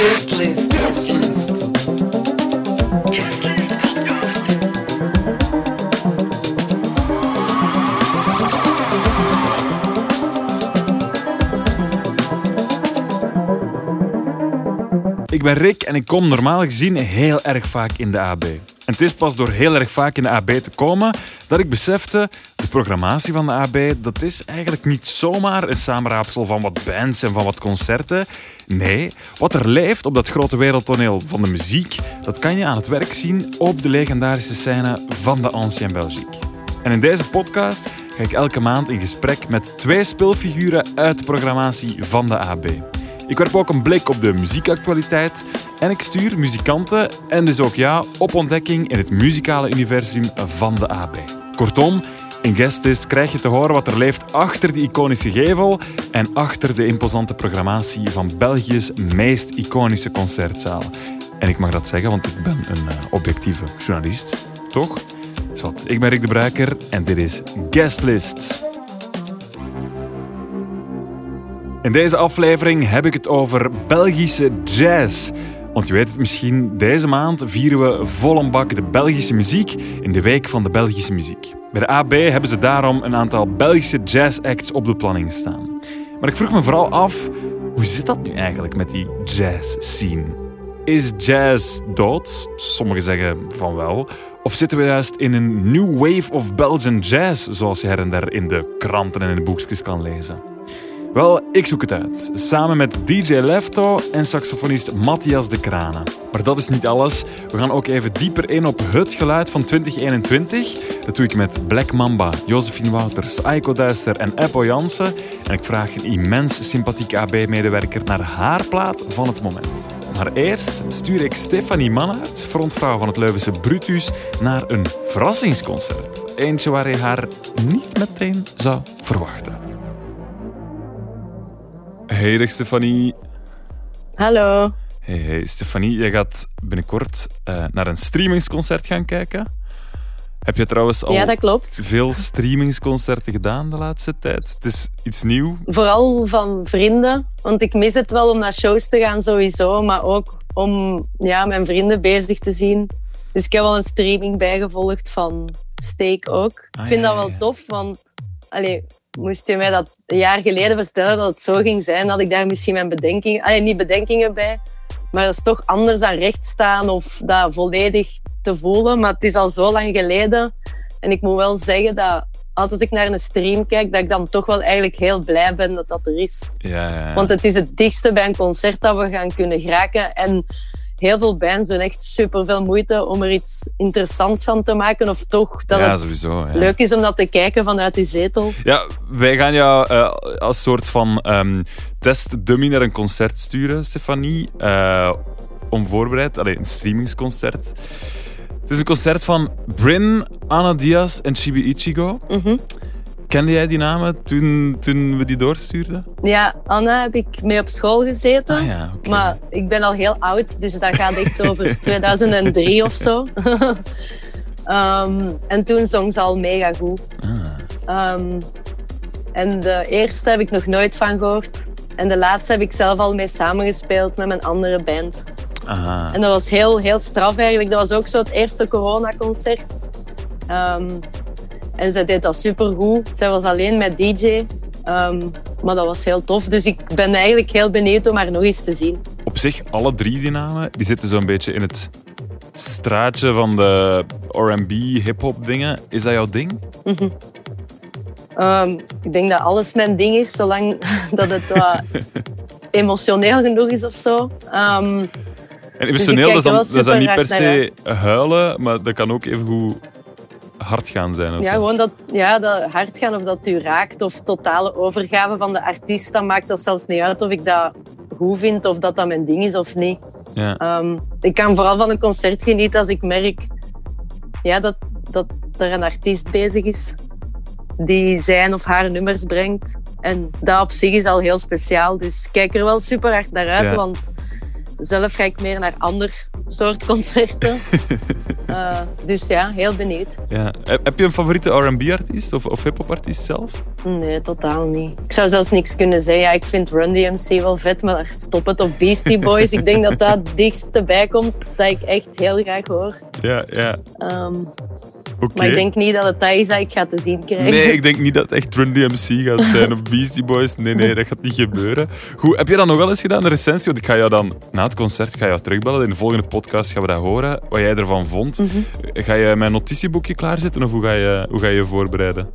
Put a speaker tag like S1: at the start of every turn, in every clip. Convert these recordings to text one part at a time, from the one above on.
S1: Guestlist. Guestlist. Guestlist Podcast.
S2: Ik ben Rick en ik kom normaal gezien heel erg vaak in de AB. En het is pas door heel erg vaak in de AB te komen dat ik besefte, de programmatie van de AB, dat is eigenlijk niet zomaar een samenraapsel van wat bands en van wat concerten. Nee, wat er leeft op dat grote wereldtoneel van de muziek, dat kan je aan het werk zien op de legendarische scène van de Ancien Belgique. En in deze podcast ga ik elke maand in gesprek met twee speelfiguren uit de programmatie van de AB. Ik werp ook een blik op de muziekactualiteit en ik stuur muzikanten en dus ook jou op ontdekking in het muzikale universum van de AB. Kortom, in Guestlist krijg je te horen wat er leeft achter de iconische gevel en achter de imposante programmatie van België's meest iconische concertzaal. En ik mag dat zeggen, want ik ben een eh, objectieve journalist, toch? Zwat, ik ben Rick de Bruiker en dit is Guestlist. In deze aflevering heb ik het over Belgische jazz. Want je weet het misschien, deze maand vieren we vol bak de Belgische muziek in de Week van de Belgische Muziek. Bij de AB hebben ze daarom een aantal Belgische jazz-acts op de planning staan. Maar ik vroeg me vooral af, hoe zit dat nu eigenlijk met die jazz-scene? Is jazz dood? Sommigen zeggen van wel. Of zitten we juist in een new wave of Belgian jazz, zoals je her en der in de kranten en in de boekjes kan lezen? Wel, ik zoek het uit. Samen met DJ Lefto en saxofonist Matthias de Kranen. Maar dat is niet alles. We gaan ook even dieper in op het geluid van 2021. Dat doe ik met Black Mamba, Josephine Wouters, Aiko Duister en Eppo Jansen. En ik vraag een immens sympathieke AB-medewerker naar haar plaat van het moment. Maar eerst stuur ik Stefanie Mannaerts, frontvrouw van het Leuvense Brutus, naar een verrassingsconcert. Eentje waar je haar niet meteen zou verwachten. Hey, dag Stefanie.
S3: Hallo.
S2: Hey, hey, Stefanie, je gaat binnenkort uh, naar een streamingsconcert gaan kijken. Heb je trouwens al
S3: ja, dat klopt.
S2: veel streamingsconcerten gedaan de laatste tijd? Het is iets nieuw.
S3: Vooral van vrienden, want ik mis het wel om naar shows te gaan sowieso, maar ook om ja, mijn vrienden bezig te zien. Dus ik heb wel een streaming bijgevolgd van Steak ook.
S2: Ah,
S3: ik vind
S2: ja,
S3: dat wel tof, want allee, moest je mij dat een jaar geleden vertellen dat het zo ging zijn, had ik daar misschien mijn bedenkingen, allee, niet bedenkingen bij, maar dat is toch anders dan recht staan of dat volledig te voelen. Maar het is al zo lang geleden en ik moet wel zeggen dat als ik naar een stream kijk, dat ik dan toch wel eigenlijk heel blij ben dat dat er is.
S2: Ja, ja, ja.
S3: Want het is het dichtste bij een concert dat we gaan kunnen geraken. En heel veel bands doen echt super veel moeite om er iets interessants van te maken. Of toch dat
S2: ja,
S3: het
S2: sowieso. Ja.
S3: leuk is om dat te kijken vanuit die zetel.
S2: Ja, wij gaan jou eh, als soort van ehm testdummy naar een concert sturen, Stefanie. eh, onvoorbereid. Allee, een streamingsconcert. Het is een concert van Bryn, Anna Diaz en Chibi Ichigo.
S3: Mhm.
S2: Kende jij die namen toen, toen we die doorstuurden?
S3: Ja, Anna heb ik mee op school gezeten.
S2: Ah ja.
S3: Maar ik ben al heel oud, dus dat gaat echt over 2003 of zo. Ehm, en toen zong ze al mega goed. Ehm, en de eerste heb ik nog nooit van gehoord. En de laatste heb ik zelf al mee samengespeeld met mijn andere band.
S2: Aha.
S3: En dat was heel, heel straf eigenlijk. Dat was ook zo het eerste coronaconcert. Ehm en zij deed dat supergoed. Zij was alleen met DJ. Ehm, maar dat was heel tof. Dus ik ben eigenlijk heel benieuwd om haar nog eens te zien.
S2: Op zich, alle drie die namen, die zitten zo'n beetje in het straatje van de R&B, hip-hop dingen. Is dat jouw ding?
S3: Ehm, ik denk dat alles mijn ding is, zolang dat het wat emotioneel genoeg is of zo. Ehm,
S2: En emotioneel,
S3: kijk
S2: dat, is dan, dat is dan niet per se huilen, maar dat kan ook even goed hard gaan zijn. Of
S3: ja, gewoon dat, ja, dat hard gaan of dat u raakt of totale overgave van de artiest, dan maakt dat zelfs niet uit of ik dat goed vind of dat dat mijn ding is of niet.
S2: Ja.
S3: Ehm, ik kan vooral van een concert genieten als ik merk ja, dat, dat er een artiest bezig is die zijn of haar nummers brengt. En dat op zich is al heel speciaal. Dus ik kijk er wel super hard naar uit,
S2: Ja.
S3: want zelf ga ik meer naar ander soort concerten. Eh, dus ja, heel benieuwd.
S2: Ja. Heb je een favoriete R&B-artiest of, of hip-hop-artiest zelf?
S3: Nee, totaal niet. Ik zou zelfs niks kunnen zeggen. Ja, ik vind Run DMC wel vet, maar stop het. Of Beastie Boys. ik denk dat dat het dichtste bij komt dat ik echt heel graag hoor.
S2: Ja, ja. Oké.
S3: Maar ik denk niet dat het dat is dat ik ga te zien krijgen.
S2: Nee, ik denk niet dat het echt Run DMC gaat zijn of Beastie Boys. Nee, nee, dat gaat niet gebeuren. Goed, heb je dat nog wel eens gedaan, de recensie? Want ik ga jou dan na het concert ga jou terugbellen. In de volgende podcast gaan we dat horen, wat jij ervan vond.
S3: Mhm.
S2: Ga je mijn notitieboekje klaarzetten of hoe ga je hoe ga je, je voorbereiden?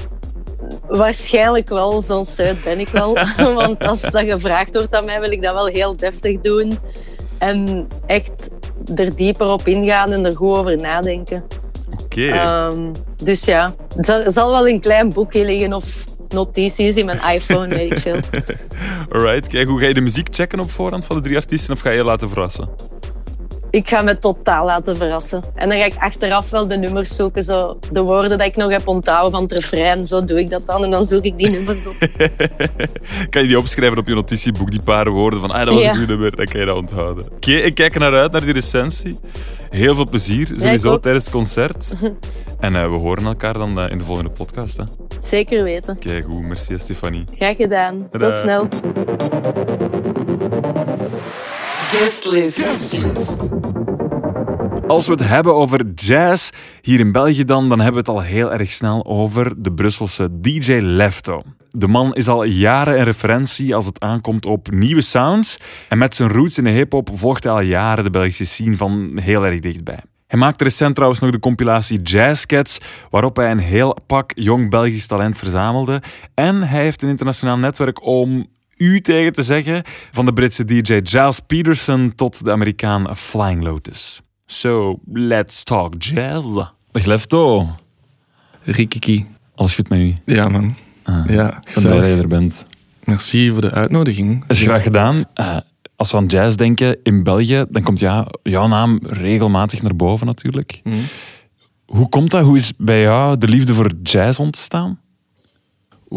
S3: Waarschijnlijk wel, zo zuid ben ik wel. Want als dat gevraagd wordt aan mij, wil ik dat wel heel deftig doen. En echt er dieper op ingaan en er goed over nadenken.
S2: Oké.
S3: Ehm, dus ja, zal- er zal wel een klein boekje liggen of notities in mijn iPhone, weet ik veel.
S2: Alright, kijk, hoe ga je de muziek checken op voorhand van de drie artiesten of ga je je laten verrassen?
S3: Ik ga me totaal laten verrassen. En dan ga ik achteraf wel de nummers zoeken, zo de woorden dat ik nog heb onthouden van het refrein. Zo doe ik dat dan en dan zoek ik die nummers op.
S2: kan je die opschrijven op je notitieboek, die paar woorden van ah, dat was
S3: Ja.
S2: een goed nummer, dan kan je dat onthouden. Oké, ik kijk er naar uit, naar die recensie. Heel veel plezier, sowieso tijdens het concert. en eh, we horen elkaar dan eh, in de volgende podcast. hè. Oké,
S3: Zeker weten.
S2: goed, merci Stefanie.
S3: Graag gedaan. Tot snel.
S1: Guestlist.
S2: Als we het hebben over jazz hier in België dan, dan hebben we het al heel erg snel over de Brusselse DJ Lefto. De man is al jaren een referentie als het aankomt op nieuwe sounds. En met zijn roots in de hip-hop volgt hij al jaren de Belgische scene van heel erg dichtbij. Hij maakte recent trouwens nog de compilatie Jazz Cats, waarop hij een heel pak jong Belgisch talent verzamelde. En hij heeft een internationaal netwerk om u tegen te zeggen, van de Britse DJ Giles Peterson tot de Amerikaan Flying Lotus. So, let's talk jazz. Dag Lefto.
S4: Rikiki.
S2: Alles goed met u?
S4: Ja, man.
S2: Ah,
S4: Ja,
S2: Ik ben blij
S4: gezellig.
S2: dat je er bent.
S4: Merci voor de uitnodiging.
S2: Dat is graag gedaan. Eh, als we aan jazz denken in België, dan komt ja, jouw naam regelmatig naar boven natuurlijk.
S4: Mhm.
S2: Hoe komt dat? Hoe is bij jou de liefde voor jazz ontstaan?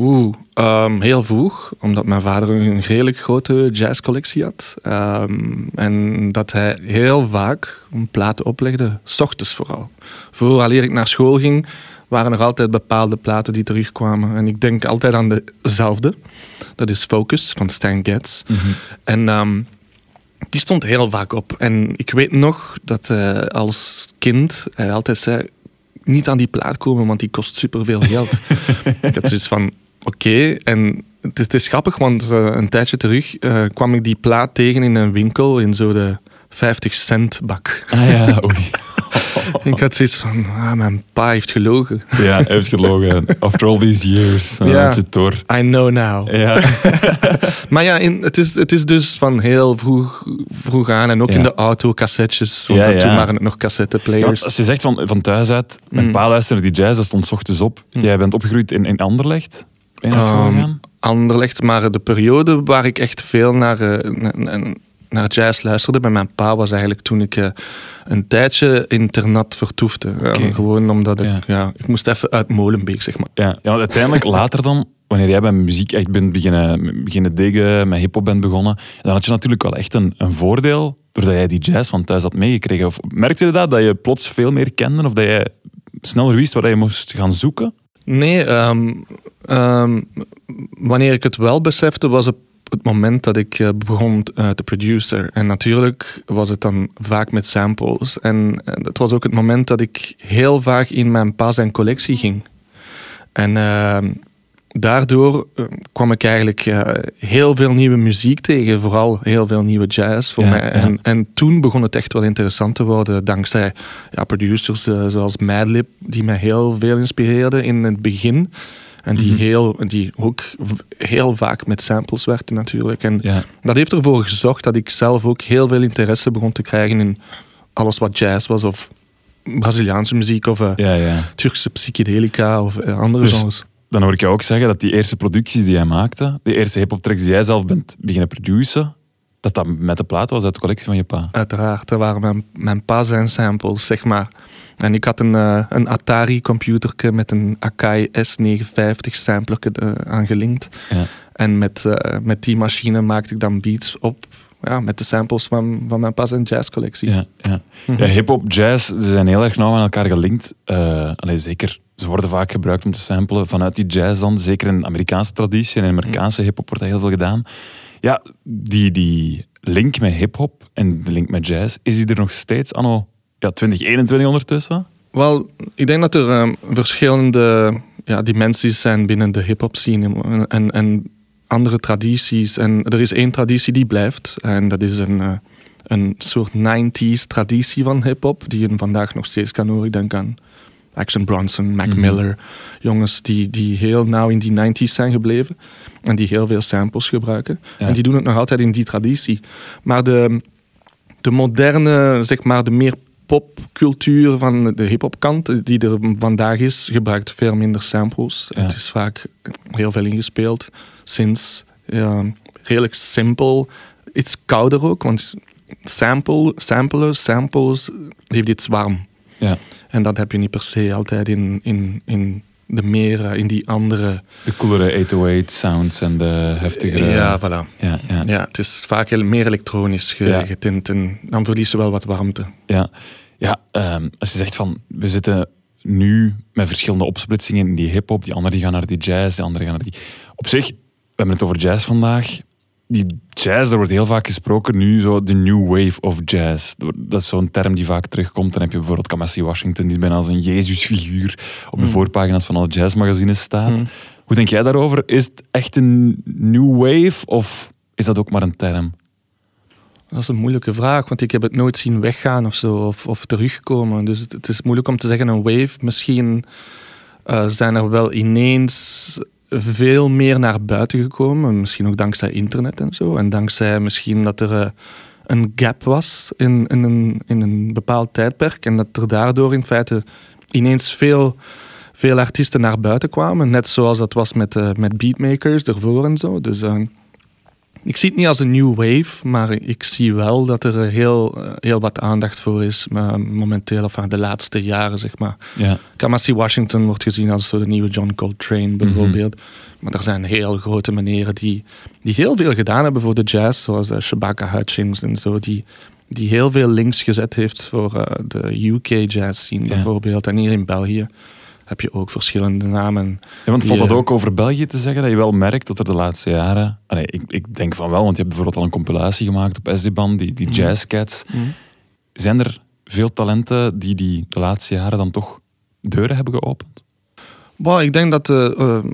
S4: Oeh, ehm, heel vroeg, omdat mijn vader een redelijk grote jazzcollectie had. Ehm, en dat hij heel vaak platen oplegde, s ochtends vooral. Vooraleer ik naar school ging, waren er altijd bepaalde platen die terugkwamen. En ik denk altijd aan dezelfde. Dat is Focus van Stan Getz. En ehm, die stond heel vaak op. En ik weet nog dat eh, als kind hij altijd zei... Niet aan die plaat komen, want die kost superveel geld. ik had zoiets van... Oké, en het is, het is grappig, want eh, een tijdje terug eh, kwam ik die plaat tegen in een winkel in zo de 50 cent bak.
S2: Ah ja, oei.
S4: Ik had zoiets van, ah, mijn pa heeft gelogen.
S2: Ja, hij heeft gelogen. After all these years. Dan
S4: Ja.
S2: had je het door.
S4: I know now.
S2: Ja.
S4: Maar ja, in, het, is, het is dus van heel vroeg, vroeg aan. En ook
S2: Ja.
S4: in de auto, cassettes. Want
S2: Ja,
S4: toen waren het nog cassetteplayers.
S2: als je zegt van, van thuis uit, mijn
S4: Mm.
S2: pa luisterde die jazz, dat stond ochtends op. Jij bent opgegroeid in, in Anderlecht. Je naar gegaan?
S4: Anderlecht, maar de periode waar ik echt veel naar, eh, na- na- naar jazz luisterde bij mijn pa was eigenlijk toen ik eh, een tijdje internat vertoefde. Ja, gewoon omdat ik,
S2: Ja.
S4: ja. ik moest even uit Molenbeek, zeg maar.
S2: Ja, ja uiteindelijk later dan, wanneer jij bij muziek echt bent beginnen, beginnen diggen, met hip-hop bent begonnen, dan had je natuurlijk wel echt een, een voordeel doordat jij die jazz van thuis had meegekregen. Of merkte je dat, dat je plots veel meer kende of dat jij sneller wist waar je moest gaan zoeken?
S4: Nee, ehm, wanneer ik het wel besefte, was op het moment dat ik eh, begon eh, te producer. En natuurlijk was het dan vaak met samples. En eh, het was ook het moment dat ik heel vaak in mijn pa zijn collectie ging. En ehm, daardoor eh, kwam ik eigenlijk eh, heel veel nieuwe muziek tegen. Vooral heel veel nieuwe jazz voor
S2: Ja,
S4: mij.
S2: ja.
S4: En, en toen begon het echt wel interessant te worden. Dankzij ja, producers eh, zoals Madlib, die mij heel veel inspireerden in het begin. En die,
S2: Mhm.
S4: heel, die ook heel vaak met samples werkten natuurlijk. En
S2: Ja.
S4: dat heeft ervoor gezorgd dat ik zelf ook heel veel interesse begon te krijgen in alles wat jazz was. Of Braziliaanse muziek of
S2: Ja, ja.
S4: Turkse psychedelica of andere
S2: Dus-
S4: genres.
S2: Dan hoor ik jou ook zeggen dat die eerste producties die jij maakte, de eerste hip-hop tracks die jij zelf bent beginnen produceren, dat dat met de plaat was uit de collectie van je pa.
S4: Uiteraard, dat waren mijn, mijn pa zijn samples, zeg maar. En ik had een, eh, een Atari-computerke met een Akai S950 samplerke eh, aangelinkt.
S2: Ja.
S4: En met, eh, met die machine maakte ik dan beats op ja, met de samples van, van mijn pa zijn jazzcollectie.
S2: Ja, ja.
S4: Mhm.
S2: ja hip-hop, jazz, ze zijn heel erg nauw aan elkaar gelinkt. Allee, zeker ze worden vaak gebruikt om te samplen vanuit die jazz dan. Zeker in Amerikaanse traditie en in Amerikaanse hip-hop wordt dat heel veel gedaan. Ja, die, die link met hip-hop en de link met jazz, is die er nog steeds anno ja, 2021 ondertussen?
S4: Wel, ik denk dat er ehm, verschillende ja, dimensies zijn binnen de hip-hop scene en, en, en andere tradities. En er is één traditie die blijft. En dat is een, eh, een soort 90s traditie van hip-hop, die je vandaag nog steeds kan horen. Ik denk aan Action Bronson, Mac
S2: Mhm.
S4: Miller. Jongens die, die heel nauw in die 90s zijn gebleven. En die heel veel samples gebruiken.
S2: Ja.
S4: En die doen het nog altijd in die traditie. Maar de, de moderne, zeg maar, de meer popcultuur van de hip-hop kant die er vandaag is, gebruikt veel minder samples.
S2: Ja.
S4: Het is vaak heel veel ingespeeld. Sinds ja, redelijk simpel. Iets kouder ook, want sample, samplen, samples heeft iets warm.
S2: Ja.
S4: En dat heb je niet per se altijd in, in, in de meer, eh, in die andere.
S2: De coolere 808 sounds en de heftigere...
S4: Ja, voilà.
S2: ja, ja.
S4: Ja, het is vaak heel meer elektronisch getint en dan verlies je wel wat warmte.
S2: Ja, ja ehm, als je zegt van we zitten nu met verschillende opsplitsingen in die hip-hop, die anderen die gaan naar die jazz, die anderen gaan naar die. Op zich, we hebben het over jazz vandaag. Die jazz, daar wordt heel vaak gesproken nu zo de new wave of jazz. Dat is zo'n term die vaak terugkomt. Dan heb je bijvoorbeeld Kamasi Washington, die bijna als een Jezusfiguur op de voorpagina's van alle jazzmagazines staat.
S4: Mm.
S2: Hoe denk jij daarover? Is het echt een new wave of is dat ook maar een term?
S4: Dat is een moeilijke vraag, want ik heb het nooit zien weggaan of zo, of, of terugkomen. Dus het, het is moeilijk om te zeggen een wave. Misschien eh, zijn er wel ineens veel meer naar buiten gekomen. Misschien ook dankzij internet en zo. En dankzij misschien dat er eh, een gap was in, in, een, in een bepaald tijdperk. En dat er daardoor in feite ineens veel, veel artiesten naar buiten kwamen. Net zoals dat was met, eh, met beatmakers ervoor en zo. Dus eh, ik zie het niet als een new wave, maar ik zie wel dat er heel, eh, heel wat aandacht voor is eh, momenteel, of van de laatste jaren, zeg maar.
S2: Ja,
S4: Kamasi Washington wordt gezien als zo de nieuwe John Coltrane bijvoorbeeld. Maar er zijn heel grote meneren die, die heel veel gedaan hebben voor de jazz, zoals eh, Shabaka Hutchins en zo, die, die heel veel links gezet heeft voor de UK jazz scene
S2: Ja.
S4: bijvoorbeeld. En hier in België heb je ook verschillende namen.
S2: Ja, want valt dat
S4: eh,
S2: ook over België te zeggen? Dat je wel merkt dat er de laatste jaren... Allee, ik, ik denk van wel, want je hebt bijvoorbeeld al een compilatie gemaakt op SD-Band, die, die Jazzcats. Zijn er veel talenten die, die de laatste jaren dan toch deuren hebben geopend?
S4: Well, ik denk dat de, ehm,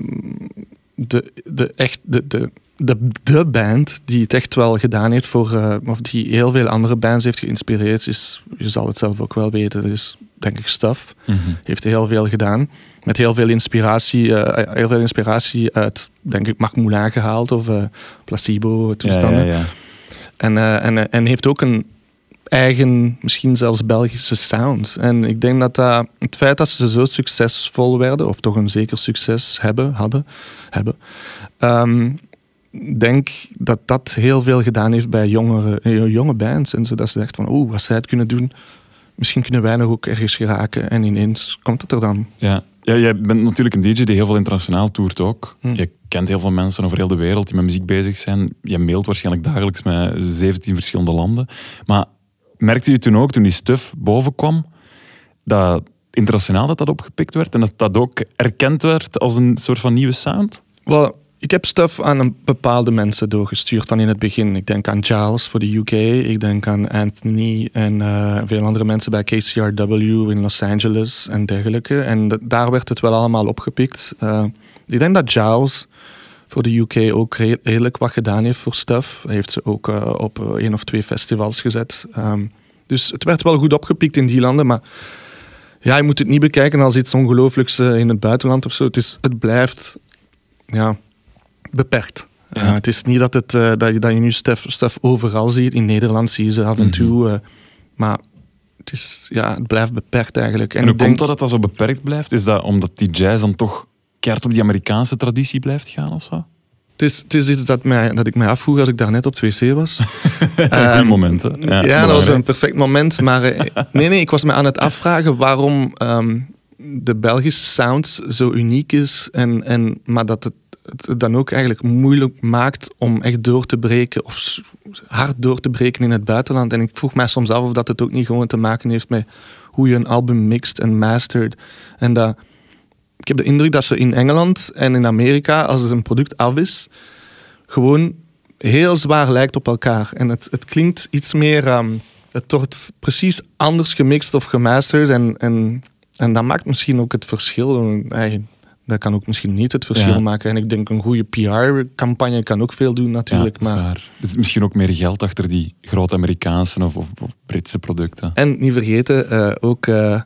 S4: de, de, echt, de, de, de, de band die het echt wel gedaan heeft voor, eh, of die heel veel andere bands heeft geïnspireerd, is, je zal het zelf ook wel weten, is denk ik Stuff. Heeft heel veel gedaan. Met heel veel inspiratie, eh, heel veel inspiratie uit, denk ik, Marc Moulin gehaald of eh, placebo toestanden.
S2: Ja, ja, ja.
S4: En, eh, en, eh, en heeft ook een eigen, misschien zelfs Belgische sound. En ik denk dat dat, het feit dat ze zo succesvol werden, of toch een zeker succes hebben, hadden, hebben, ehm, denk dat dat heel veel gedaan heeft bij jongere, eh, jonge bands. En zodat ze dachten van, oeh, als zij het kunnen doen, misschien kunnen wij nog ook ergens geraken. En ineens komt het er dan.
S2: Ja. ja, jij bent natuurlijk een DJ die heel veel internationaal toert ook.
S4: Hm.
S2: Je kent heel veel mensen over heel de wereld die met muziek bezig zijn. Je mailt waarschijnlijk dagelijks met 17 verschillende landen. Maar merkte je toen ook, toen die stuff boven kwam, dat internationaal dat dat opgepikt werd en dat dat ook erkend werd als een soort van nieuwe sound?
S4: Wel, ik heb stuff aan een bepaalde mensen doorgestuurd van in het begin. Ik denk aan Giles voor de UK. Ik denk aan Anthony en eh, veel andere mensen bij KCRW in Los Angeles en dergelijke. En daar werd het wel allemaal opgepikt. Eh, ik denk dat Giles voor de UK ook re- redelijk wat gedaan heeft voor stuff. Hij heeft ze ook eh, op één of twee festivals gezet. Ehm, dus het werd wel goed opgepikt in die landen, maar ja, je moet het niet bekijken als iets ongelooflijks in het buitenland of zo. Het, is, het blijft ja, beperkt.
S2: Ja.
S4: Eh, het is niet dat, het, eh, dat, je, dat je nu stuff, stuff overal ziet. In Nederland zie je ze af en
S2: Mhm.
S4: toe. eh, maar het, is, ja, het blijft beperkt eigenlijk.
S2: En, hoe
S4: denk,
S2: komt dat dat dat zo beperkt blijft? Is dat omdat die jazz dan toch keert op die Amerikaanse traditie blijft gaan of zo?
S4: Het is, het is iets dat, mij, dat ik mij afvroeg als ik daarnet op het wc was.
S2: Een
S4: Ehm,
S2: goed moment, hè?
S4: Ja, dat was een perfect moment. Maar nee, nee, ik was me aan het afvragen waarom ehm, de Belgische sound zo uniek is. En, en, maar dat het, het dan ook eigenlijk moeilijk maakt om echt door te breken. Of hard door te breken in het buitenland. En ik vroeg mij soms af of dat het ook niet gewoon te maken heeft met hoe je een album mixt en mastert. En dat ik heb de indruk dat ze in Engeland en in Amerika, als een product af is, gewoon heel zwaar lijkt op elkaar. En het, het klinkt iets meer. ehm, het wordt precies anders gemixt of gemasterd. En, en, en dat maakt misschien ook het verschil. Dat kan ook misschien niet het verschil
S2: Ja.
S4: maken. En ik denk een goede PR-campagne kan ook veel doen, natuurlijk.
S2: ja,
S4: maar.
S2: Er misschien ook meer geld achter die grote Amerikaanse of, of, of Britse producten.
S4: En niet vergeten, eh, ook eh,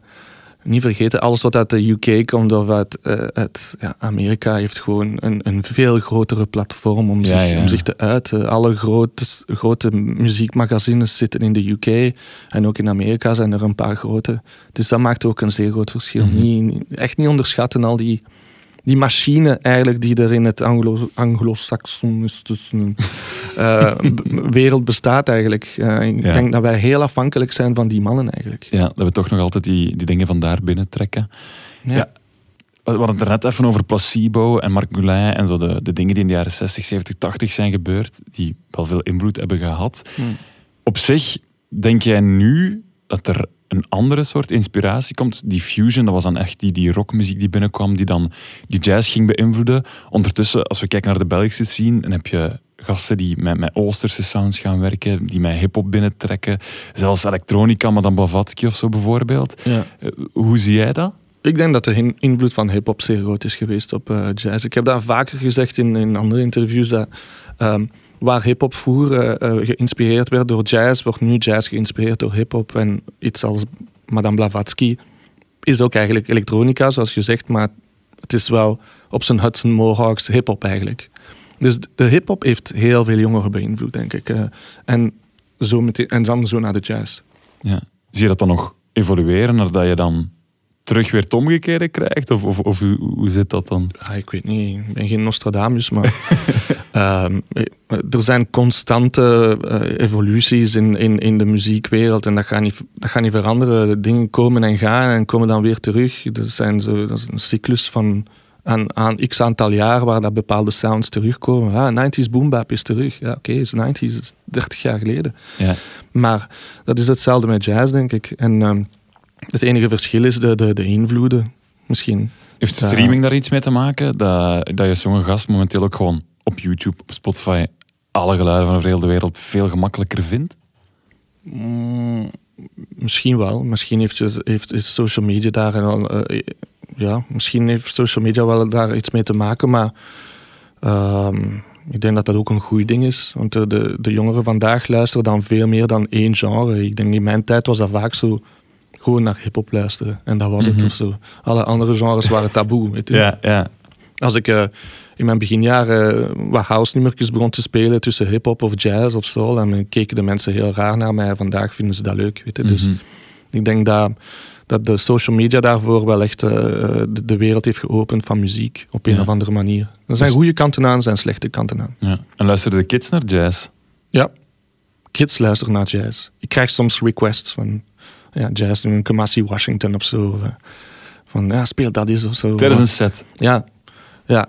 S4: niet vergeten, alles wat uit de UK komt of uit, eh, uit ja, Amerika heeft gewoon een, een veel grotere platform om, zich, om zich te uiten. Alle grote, grote muziekmagazines zitten in de UK en ook in Amerika zijn er een paar grote. Dus dat maakt ook een zeer groot verschil.
S2: Mhm.
S4: niet, echt niet onderschatten al die, die machine eigenlijk die er in het Anglo- anglo-saxonistische eh, wereld bestaat eigenlijk. Eh, ik
S2: Ja.
S4: denk dat wij heel afhankelijk zijn van die mannen eigenlijk.
S2: Ja, dat we toch nog altijd die, die dingen van daar binnen trekken.
S4: Ja.
S2: Ja. We hadden het er net even over placebo en Marc Moulin en zo de, de dingen die in de jaren 60, 70, 80 zijn gebeurd, die wel veel invloed hebben gehad.
S4: Hmm.
S2: Op zich, denk jij nu dat er een andere soort inspiratie komt? Die fusion, dat was dan echt die, die rockmuziek die binnenkwam, die dan die jazz ging beïnvloeden. Ondertussen, als we kijken naar de Belgische scene, dan heb je gasten die met, met Oosterse sounds gaan werken, die met hip-hop binnentrekken. Zelfs elektronica, Madame Blavatsky of zo bijvoorbeeld.
S4: Ja.
S2: Eh, Hoe zie jij dat?
S4: Ik denk dat de in- invloed van hip-hop zeer groot is geweest op eh, jazz. Ik heb dat vaker gezegd in, in andere interviews. Dat, ehm, waar hip-hop vroeger eh, eh, geïnspireerd werd door jazz, wordt nu jazz geïnspireerd door hip-hop. En iets als Madame Blavatsky is ook eigenlijk elektronica, zoals je zegt, maar het is wel op zijn Hudson Mohawks hip-hop eigenlijk. Dus de hip-hop heeft heel veel jongeren beïnvloed, denk ik. eh. en, zo meteen, en dan zo naar de jazz.
S2: Ja. Zie je dat dan nog evolueren, nadat je dan terug weer het omgekeerde krijgt? Of, of, of hoe, zit dat dan?
S4: Ja, ik weet niet, ik ben geen Nostradamus, maar ehm, eh, er zijn constante eh, evoluties in, in, in de muziekwereld en dat gaat, niet, dat gaat niet veranderen. Dingen komen en gaan en komen dan weer terug. Dat, zijn zo, dat is een cyclus van aan, aan x aantal jaar waar dat bepaalde sounds terugkomen. Ja, 90s boom bap is terug. Ja, oké, is 90s, dat is 30 jaar geleden.
S2: Ja.
S4: Maar dat is hetzelfde met jazz, denk ik. En ehm, het enige verschil is de, de, de invloeden, misschien.
S2: Heeft streaming daar iets mee te maken? Dat, dat je zo'n gast momenteel ook gewoon op YouTube, op Spotify, alle geluiden van over heel de wereld veel gemakkelijker vindt?
S4: Mm, misschien wel. Misschien heeft, heeft, heeft social media daar een, eh, ja, misschien heeft social media wel daar iets mee te maken, maar ehm, ik denk dat dat ook een goed ding is. Want de, de, de jongeren vandaag luisteren dan veel meer dan één genre. Ik denk in mijn tijd was dat vaak zo gewoon naar hip-hop luisteren en dat was het
S2: Mhm.
S4: of zo. Alle andere genres waren taboe. Weet je.
S2: ja.
S4: Als ik eh, in mijn beginjaren wat house nummertjes begon te spelen tussen hip-hop of jazz of soul, dan keken de mensen heel raar naar mij. Vandaag vinden ze dat leuk. Weet je. Dus
S2: Mhm.
S4: ik denk dat, dat de social media daarvoor wel echt eh, de, de wereld heeft geopend van muziek op een
S2: Ja.
S4: of andere manier. Er zijn
S2: Dus-
S4: goede kanten aan, er zijn slechte kanten aan.
S2: ja. En luisteren de kids naar jazz?
S4: Ja, kids luisteren naar jazz. Ik krijg soms requests van ja, jazz, een Kamasi Washington of zo. of, eh, Van ja, speel dat eens of zo.
S2: Tijdens een set.
S4: Ja, ja.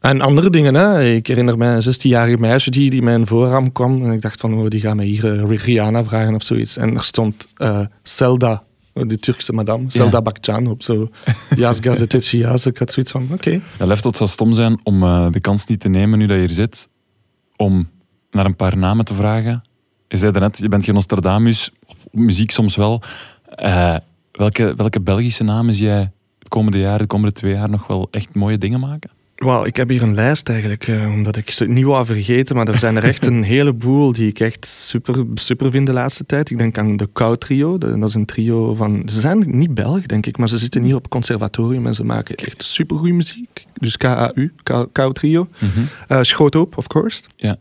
S4: En andere dingen, hè. Ik herinner mij een 16-jarige meisje die, die mijn voorraam kwam. En ik dacht van, oh, die gaat mij hier eh, Rihanna vragen of zoiets. En er stond eh Zelda, de Turkse madame, Zelda Bakcan op zo. Yaz gazeteci yaz. Ik had zoiets van, oké.
S2: Ja, Leftot zou stom zijn om eh, de kans niet te nemen, nu dat je hier zit, om naar een paar namen te vragen. Je zei net, je bent geen Nostradamus, op muziek soms wel. Eh, welke, welke Belgische namen zie jij het komende jaar, de komende twee jaar nog wel echt mooie dingen maken?
S4: Wauw, ik heb hier een lijst eigenlijk, eh, omdat ik ze niet wou vergeten. Maar er zijn er echt een heleboel die ik echt super, super vind de laatste tijd. Ik denk aan de Kou Trio. Dat is een trio van... Ze zijn niet Belg, denk ik, maar ze zitten hier op conservatorium en ze maken echt supergoeie muziek. Dus KAU, Kou- Trio. Eh Schroothoop, of course.
S2: Ja.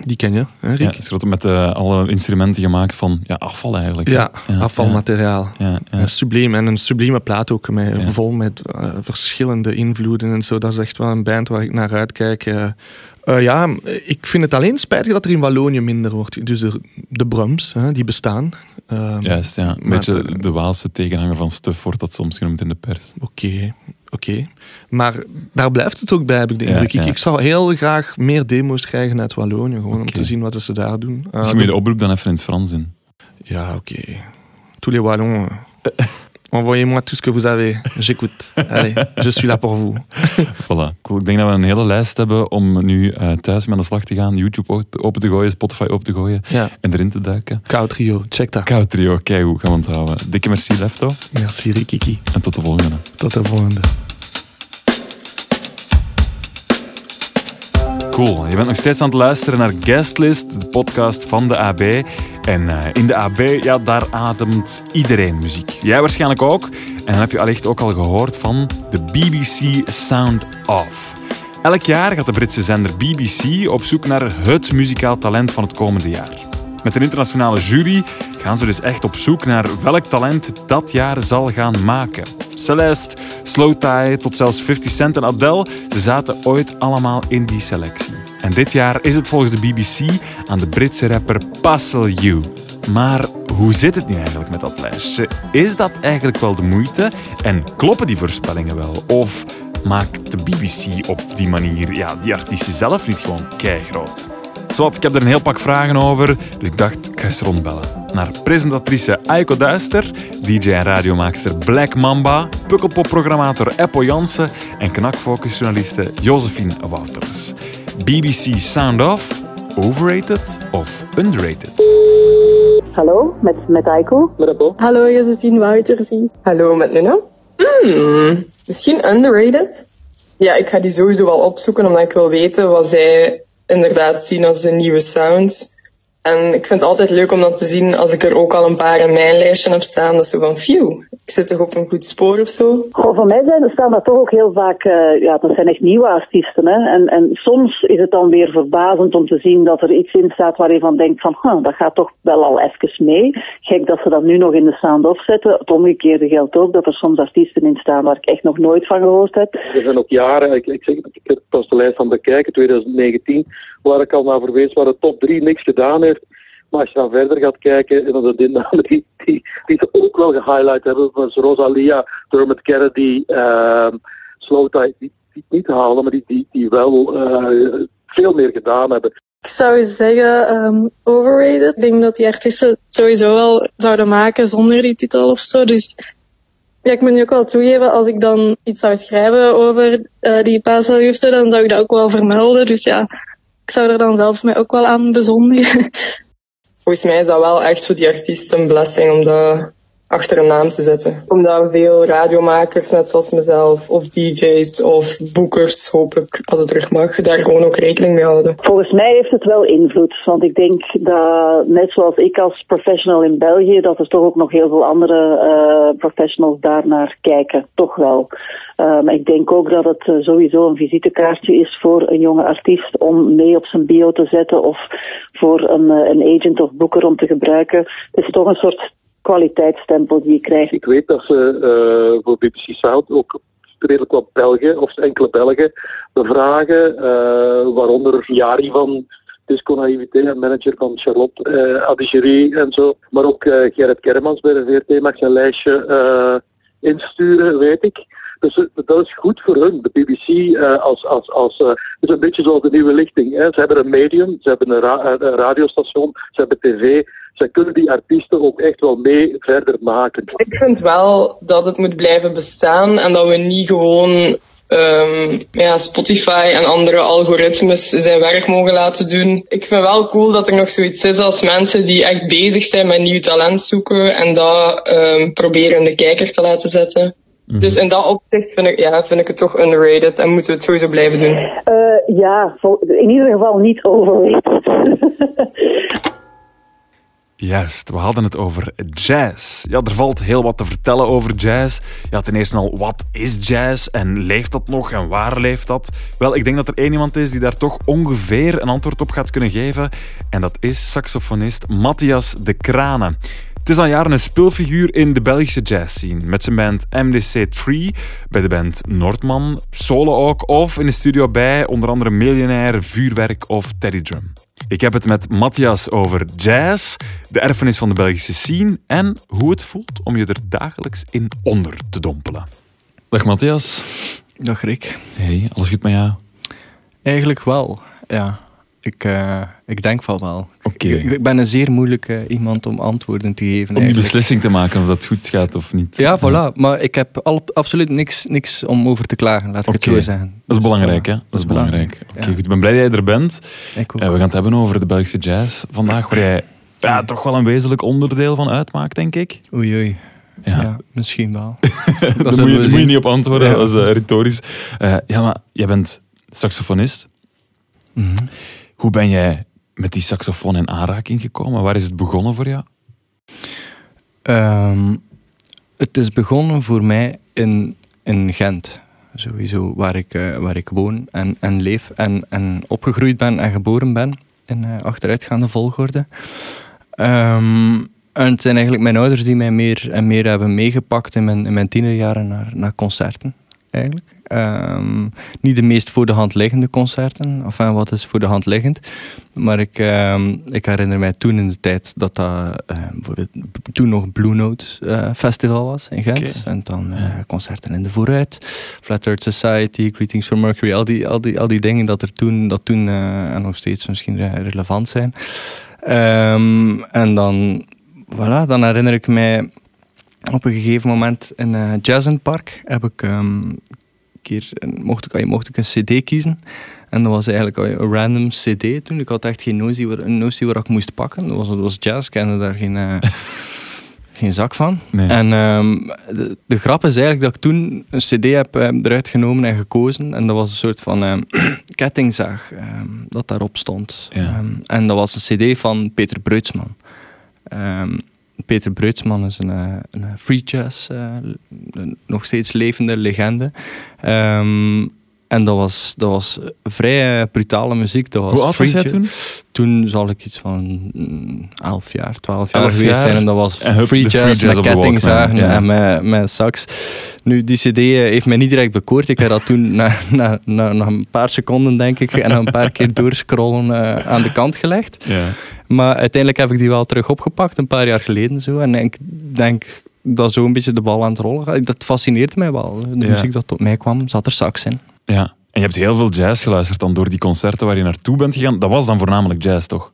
S4: Die ken je, hè,
S2: Ja,
S4: Riek?
S2: groot met eh, alle instrumenten gemaakt van ja, afval eigenlijk.
S4: Ja,
S2: Ja,
S4: afvalmateriaal.
S2: Ja, ja.
S4: En subliem. En een sublieme plaat ook, met,
S2: Ja.
S4: vol met eh, verschillende invloeden en zo. Dat is echt wel een band waar ik naar uitkijk. Eh, ja, ik vind het alleen spijtig dat er in Wallonië minder wordt. Dus de, de Brums, hè, die bestaan. Ehm,
S2: Juist, ja. Een beetje
S4: de-
S2: de Waalse tegenhanger van Stuf wordt dat soms genoemd in de pers.
S4: Oké, oké. Maar daar blijft het ook bij, heb ik de indruk. Ik,
S2: ja.
S4: ik zou heel graag meer demo's krijgen uit Wallonië. Gewoon om te zien wat ze daar doen.
S2: Misschien moet je de oproep dan even in het Frans in.
S4: Ja, oké. Tous les Wallons. Envoyez-moi tout ce que vous avez. J'écoute. Allez, je suis là pour vous.
S2: Voilà, cool. Ik denk dat we een hele lijst hebben om nu eh, thuis mee aan de slag te gaan. YouTube open- open te gooien, Spotify open te gooien
S4: Ja.
S2: en erin te duiken.
S4: Koud trio, check dat.
S2: Koud trio, kijk hoe gaan we onthouden. Dikke merci Lefto
S4: Merci Rikiki.
S2: en tot de volgende.
S4: Tot de volgende.
S2: Cool, je bent nog steeds aan het luisteren naar Guestlist, de podcast van de AB. En eh, in de AB, ja, daar ademt iedereen muziek. Jij waarschijnlijk ook. En dan heb je allicht ook al gehoord van de BBC Sound Off. Elk jaar gaat de Britse zender BBC op zoek naar het muzikaal talent van het komende jaar. Met een internationale jury gaan ze dus echt op zoek naar welk talent dat jaar zal gaan maken. Celeste, Slowthai tot zelfs 50 Cent en Adele, ze zaten ooit allemaal in die selectie. En dit jaar is het volgens de BBC aan de Britse rapper Passel You. Maar hoe zit het nu eigenlijk met dat lijstje? Is dat eigenlijk wel de moeite? En kloppen die voorspellingen wel? Of maakt de BBC op die manier ja, die artiesten zelf niet gewoon keigroot? Zowat, ik heb er een heel pak vragen over, dus ik dacht, ik ga eens rondbellen. Naar presentatrice Aiko Duister, DJ en radiomaakster Black Mamba, pukkelpop-programmator Eppo Jansen en knakfocusjournaliste Josephine Wouters. BBC Sound Off, overrated of underrated?
S5: Hallo, met, met Aiko.
S6: Hallo, Josephine Wouters.
S7: Hallo, met Nuna. Hmm, misschien underrated? Ja, ik ga die sowieso wel opzoeken, omdat ik wil weten wat zij inderdaad zien als de nieuwe sounds. En ik vind het altijd leuk om dat te zien als ik er ook al een paar in mijn lijstje heb staan. Dat is zo van, phew, ik zit toch op een goed spoor of zo.
S5: Goh, voor mij zijn, staan dat toch ook heel vaak, eh, ja, dat zijn echt nieuwe artiesten. Hè? En, en soms is het dan weer verbazend om te zien dat er iets in staat waar je van denkt van, huh, dat gaat toch wel al even mee. Gek dat ze dat nu nog in de sound-off zetten. Het omgekeerde geldt ook, dat er soms artiesten in staan waar ik echt nog nooit van gehoord heb.
S8: Er zijn ook jaren, ik, ik zeg het, ik heb pas de lijst van bekijken, 2019, waar ik al naar verwees, waar de top 3 niks gedaan heeft. Maar als je dan verder gaat kijken, en dan de namen die, die, ze ook wel gehighlight hebben, zoals Rosalia, Dermot Kennedy, Slowthai, die, die niet halen, maar die, die, die wel eh, veel meer gedaan hebben.
S6: Ik zou zeggen ehm, overrated. Ik denk dat die artiesten het sowieso wel zouden maken zonder die titel of zo. Dus ik moet nu ook wel toegeven, als ik dan iets zou schrijven over eh, die Paselhoefte, dan zou ik dat ook wel vermelden. Dus ja, zou er dan zelf mij ook wel aan bezondigen.
S7: Volgens mij is dat wel echt voor die artiesten een blessing om dat achter een naam te zetten. Omdat veel radiomakers, net zoals mezelf, of DJ's of boekers, hopelijk, als het terug mag, daar gewoon ook rekening mee houden.
S5: Volgens mij heeft het wel invloed. Want ik denk dat, net zoals ik als professional in België, dat er toch ook nog heel veel andere eh, professionals daarnaar kijken. Toch wel. Maar ik denk ook dat het eh, sowieso een visitekaartje is voor een jonge artiest om mee op zijn bio te zetten of voor een, eh, een agent of boeker om te gebruiken. Het is toch een soort kwaliteitsstempel die je krijgt.
S8: Ik weet dat ze eh, voor BBC Sound ook redelijk wat Belgen, of enkele Belgen, bevragen, eh, waaronder Jari van Disco Naivité, manager van Charlotte eh Adigerie en zo. Maar ook Gerrit Kermans bij de VRT mag zijn lijstje insturen, weet ik. Dus eh, dat is goed voor hun. De BBC eh, als, als, als eh, is een beetje zoals de nieuwe lichting. Hè. Ze hebben een medium, ze hebben een, ra- een radiostation, ze hebben tv. Zij kunnen die artiesten ook echt wel mee verder maken.
S7: Ik vind wel dat het moet blijven bestaan en dat we niet gewoon ehm, ja, Spotify en andere algoritmes zijn werk mogen laten doen. Ik vind wel cool dat er nog zoiets is als mensen die echt bezig zijn met nieuw talent zoeken en dat ehm, proberen de kijker te laten zetten. Dus in dat opzicht vind ik, ja, vind ik het toch underrated en moeten we het sowieso blijven doen.
S5: Eh, ja, in ieder geval niet overrated.
S2: Juist, we hadden het over jazz. Ja, er valt heel wat te vertellen over jazz. Ja, ten eerste al, wat is jazz en leeft dat nog en waar leeft dat? Wel, ik denk dat er één iemand is die daar toch ongeveer een antwoord op gaat kunnen geven. En dat is saxofonist Matthias de Kranen. Het is al jaren een speelfiguur in de Belgische jazzscene. Met zijn band MDC3, bij de band Noordman, solo ook, of in de studio bij onder andere Millionaire, Vuurwerk of Teddy Drum. Ik heb het met Matthias over jazz, de erfenis van de Belgische scene en hoe het voelt om je er dagelijks in onder te dompelen. Dag Matthias.
S4: Dag Rick.
S2: Hey, alles goed met jou?
S4: Eigenlijk wel, ja.
S9: Ik, eh, ik denk van wel. Ik, ik ben een zeer moeilijke iemand om antwoorden te geven.
S2: Om die
S9: eigenlijk.
S2: beslissing te maken of dat goed gaat of niet.
S9: Ja, voilà. Maar ik heb al, absoluut niks, niks om over te klagen, laat ik het zo zeggen.
S2: Dat is
S9: Dus,
S2: belangrijk, hè? Dat is belangrijk. Oké,
S9: ja.
S2: goed. Ik ben blij dat jij er bent.
S9: Ik ook.
S2: Eh, we gaan het hebben over de Belgische jazz vandaag, waar jij ja, toch wel een wezenlijk onderdeel van uitmaakt, denk ik.
S9: Oei, oei.
S2: Ja.
S9: Ja, misschien wel.
S2: Daar moet, je,
S9: zullen we
S2: daar moet je
S9: zien.
S2: niet op antwoorden,
S9: Ja.
S2: dat is eh, retorisch. Ja, maar jij bent saxofonist.
S9: Mhm.
S2: Hoe ben jij met die saxofoon in aanraking gekomen? Waar is het begonnen voor jou?
S9: Ehm, het is begonnen voor mij in, in Gent. Sowieso, waar ik, eh, waar ik woon en, en leef en, en opgegroeid ben en geboren ben. In eh, achteruitgaande volgorde. Ehm, en het zijn eigenlijk mijn ouders die mij meer en meer hebben meegepakt in mijn, in mijn tienerjaren naar, naar concerten. Eigenlijk. Ehm, niet de meest voor de hand liggende concerten. Enfin, wat is voor de hand liggend? Maar ik, ehm, ik herinner mij toen in de tijd dat dat bijvoorbeeld toen nog Blue Note eh, Festival was in Gent. En dan eh, concerten in de Vooruit, Flat Earth Society, Greetings from Mercury. Al die, al die, al die dingen dat er toen, dat toen eh, en nog steeds misschien re- relevant zijn. En dan, voilà, dan herinner ik mij op een gegeven moment in eh Jazz in het Park heb ik keer, mocht ik, mocht ik een cd kiezen. En dat was eigenlijk een random cd toen. Ik had echt geen notie waar, een notie waar ik moest pakken. Dat was, dat was jazz, ik kende daar geen, eh, geen zak van.
S2: Nee.
S9: En ehm, de, de grap is eigenlijk dat ik toen een cd heb eh, eruit genomen en gekozen. En dat was een soort van ehm, kettingzaag ehm, dat daarop stond.
S2: Ja.
S9: En dat was een cd van Peter Breutsman. Peter Breutsman is een, eh, een free jazz, een nog steeds levende legende. Ehm, en dat was, dat was vrij brutale muziek. Dat was
S2: Hoe oud was
S9: free
S2: jij
S9: jazz.
S2: toen?
S9: Toen zal ik iets van mm, 11 jaar, 12 jaar
S2: Elf
S9: geweest
S2: jaar.
S9: zijn. En dat was
S2: En
S9: free jazz,
S2: free jazz
S9: met kettingzagen
S2: ja.
S9: en met, met sax. Nu, die cd eh, heeft mij niet direct bekoord. Ik heb dat toen na, na, na, na een paar seconden, denk ik, en een paar keer doorscrollen eh, aan de kant gelegd.
S2: Ja.
S9: Maar uiteindelijk heb ik die wel terug opgepakt, een paar jaar geleden zo. En ik denk dat zo een beetje de bal aan het rollen gaat. Dat fascineert mij wel. De
S2: Ja.
S9: muziek dat tot mij kwam, zat er sax in.
S2: Ja. En je hebt heel veel jazz geluisterd dan door die concerten waar je naartoe bent gegaan. Dat was dan voornamelijk jazz, toch?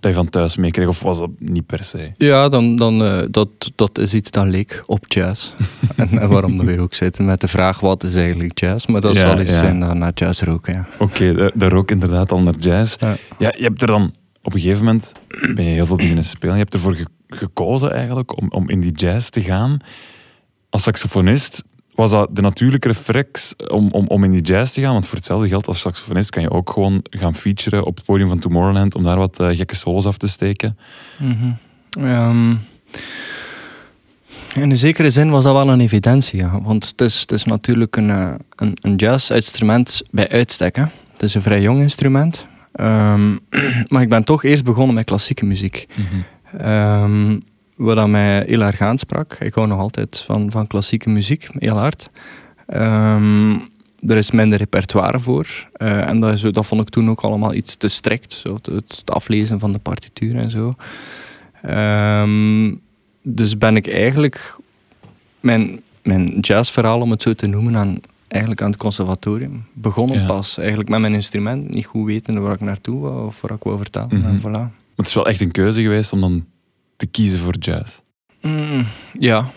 S2: Dat je van thuis meekreeg, of was dat niet per se?
S9: Ja, dan, dan, eh, dat, dat is iets dat leek op jazz. en, en waarom dan weer ook zitten met de vraag wat is eigenlijk jazz. Maar dat
S2: Ja,
S9: zal iets
S2: ja.
S9: zijn naar jazz roken, ja.
S2: Oké, daar- daar ook inderdaad al naar jazz.
S9: Ja.
S2: Ja, je hebt er dan op een gegeven moment ben je heel veel beginnen spelen. Je hebt ervoor ge- gekozen eigenlijk om, om in die jazz te gaan. Als saxofonist was dat de natuurlijke reflex om, om, om in die jazz te gaan? Want voor hetzelfde geld als saxofonist kan je ook gewoon gaan featuren op het podium van Tomorrowland om daar wat eh, gekke solos af te steken.
S9: Ehm, in een zekere zin was dat wel een evidentie, ja. want het is, het is natuurlijk een, eh, een, een jazz-instrument bij uitstek. Hè. Het is een vrij jong instrument, Ehm, maar ik ben toch eerst begonnen met klassieke muziek. Ehm, wat mij heel erg aansprak. Ik hou nog altijd van, van klassieke muziek, heel hard. Ehm, er is minder repertoire voor. eh, en dat, is, dat vond ik toen ook allemaal iets te strikt. Zo, het, het aflezen van de partituur en zo. Ehm, dus ben ik eigenlijk mijn, mijn jazzverhaal, om het zo te noemen, aan, eigenlijk aan het conservatorium. Begonnen
S2: Ja.
S9: pas, eigenlijk met mijn instrument. Niet goed wetende waar ik naartoe wou of waar ik wou vertellen. En voilà.
S2: Maar het is wel echt een keuze geweest om dan te kiezen voor jazz.
S9: Mm, ja.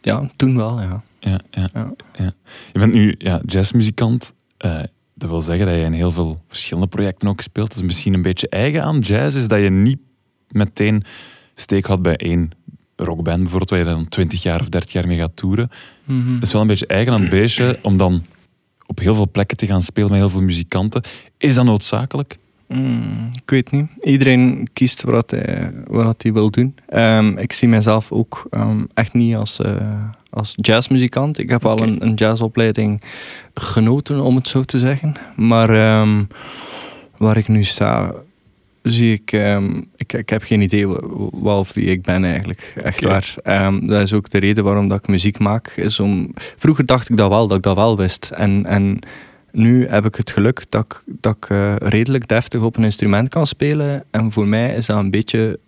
S9: ja, toen wel, ja.
S2: Ja, ja,
S9: Ja.
S2: ja. Je bent nu ja, jazzmuzikant. Eh, dat wil zeggen dat je in heel veel verschillende projecten ook speelt. Dat is misschien een beetje eigen aan jazz, is dat je niet meteen steek had bij één rockband bijvoorbeeld, waar je dan 20 jaar of 30 jaar mee gaat toeren.
S9: Mhm.
S2: Dat is wel een beetje eigen aan het beestje om dan op heel veel plekken te gaan spelen met heel veel muzikanten. Is dat noodzakelijk?
S9: Mm, ik weet niet. Iedereen kiest wat hij, wat hij wil doen. Ehm, ik zie mezelf ook ehm, echt niet als, eh, als jazzmuzikant. Ik heb al een, een jazzopleiding genoten, om het zo te zeggen. Maar ehm, waar ik nu sta, zie ik... ik, ik heb geen idee wa- wat of wie ik ben eigenlijk. Echt waar. Dat is ook de reden waarom dat ik muziek maak. Is om, vroeger dacht ik dat wel, dat ik dat wel wist. En... en nu heb ik het geluk dat ik, dat ik eh, redelijk deftig op een instrument kan spelen. En voor mij is dat een beetje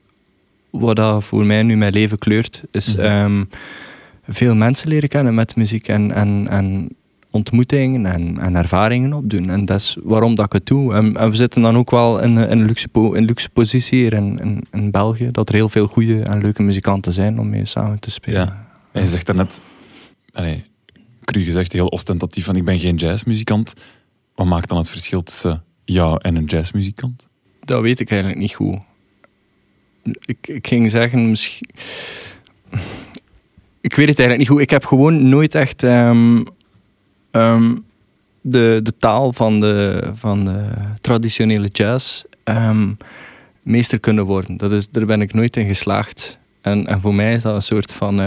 S9: wat dat voor mij nu mijn leven kleurt. Is
S2: Mhm.
S9: ehm, veel mensen leren kennen met muziek. En, en, en ontmoetingen en, en ervaringen opdoen. En dat is waarom dat ik het doe. En, en we zitten dan ook wel in, in, een, luxe, in luxe positie hier in, in, in België. Dat er heel veel goede en leuke muzikanten zijn om mee samen te spelen.
S2: Ja. En je zegt daarnet, allee, cru gezegd, heel ostentatief van ik ben geen jazzmuzikant. Wat maakt dan het verschil tussen jou en een jazzmuzikant?
S9: Dat weet ik eigenlijk niet goed. Ik, ik ging zeggen, misschien. Ik weet het eigenlijk niet goed. Ik heb gewoon nooit echt ehm, ehm, de, de taal van de, van de traditionele jazz ehm, meester kunnen worden. Dat is, daar ben ik nooit in geslaagd. En, en voor mij is dat een soort van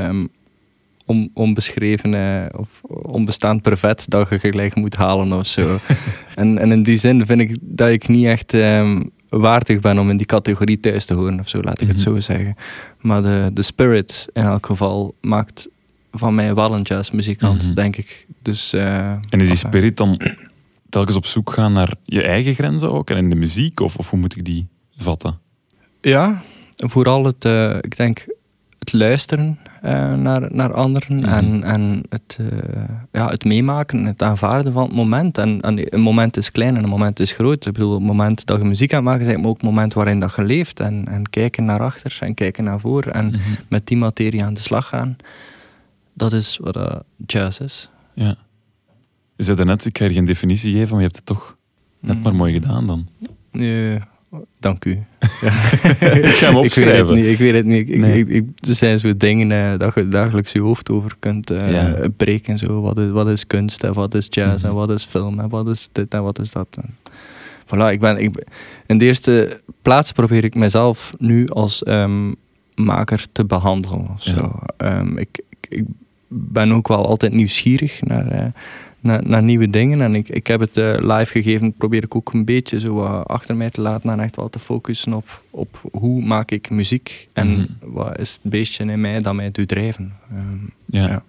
S9: on, onbeschreven eh, of onbestaand brevet dat je gelijk moet halen of zo. en, en in die zin vind ik dat ik niet echt ehm, waardig ben om in die categorie thuis te horen of zo, laat ik het zo zeggen. Maar de, de spirit in elk geval maakt van mij wel een jazzmuzikant,
S2: Mhm.
S9: denk ik. Dus, eh,
S2: En is die spirit dan telkens op zoek gaan naar je eigen grenzen ook en in de muziek? Of, of hoe moet ik die vatten?
S9: Ja, vooral het, eh, ik denk, het luisteren eh, naar, naar anderen
S2: Mhm.
S9: en, en het, eh, ja, het meemaken, het aanvaarden van het moment. En, en een moment is klein en een moment is groot. Ik bedoel, het moment dat je muziek aan het maken bent, maar ook het moment waarin dat je leeft. En, en kijken naar achter en kijken naar voren en
S2: Mhm.
S9: met die materie aan de slag gaan. Dat is wat eh, jazz is.
S2: Ja. Je zei net, ik ga je geen definitie geven, maar je hebt het toch net maar mooi gedaan dan.
S9: Nee, dank u.
S2: Ik ga hem
S9: ik weet het
S2: opschrijven.
S9: niet. Ik weet het niet. Ik,
S2: Nee.
S9: ik, ik- er zijn zo dingen eh, dat je dagelijks je hoofd over kunt eh,
S2: Ja.
S9: breken. Zo. Wat, is, wat is kunst en wat is jazz
S2: Mhm.
S9: en wat is film en wat is dit en wat is dat. En voilà, ik ben, ik, in de eerste plaats probeer ik mezelf nu als ehm, maker te behandelen. Of zo. Ehm, ik, ik, ik ben ook wel altijd nieuwsgierig naar, eh, naar, naar nieuwe dingen. En ik, ik heb het eh, live gegeven, probeer ik ook een beetje zo wat achter mij te laten en echt wel te focussen op, op hoe maak ik muziek en
S2: Mhm.
S9: wat is het beestje in mij dat mij doet drijven. Ehm,
S2: Ja.
S9: Ja.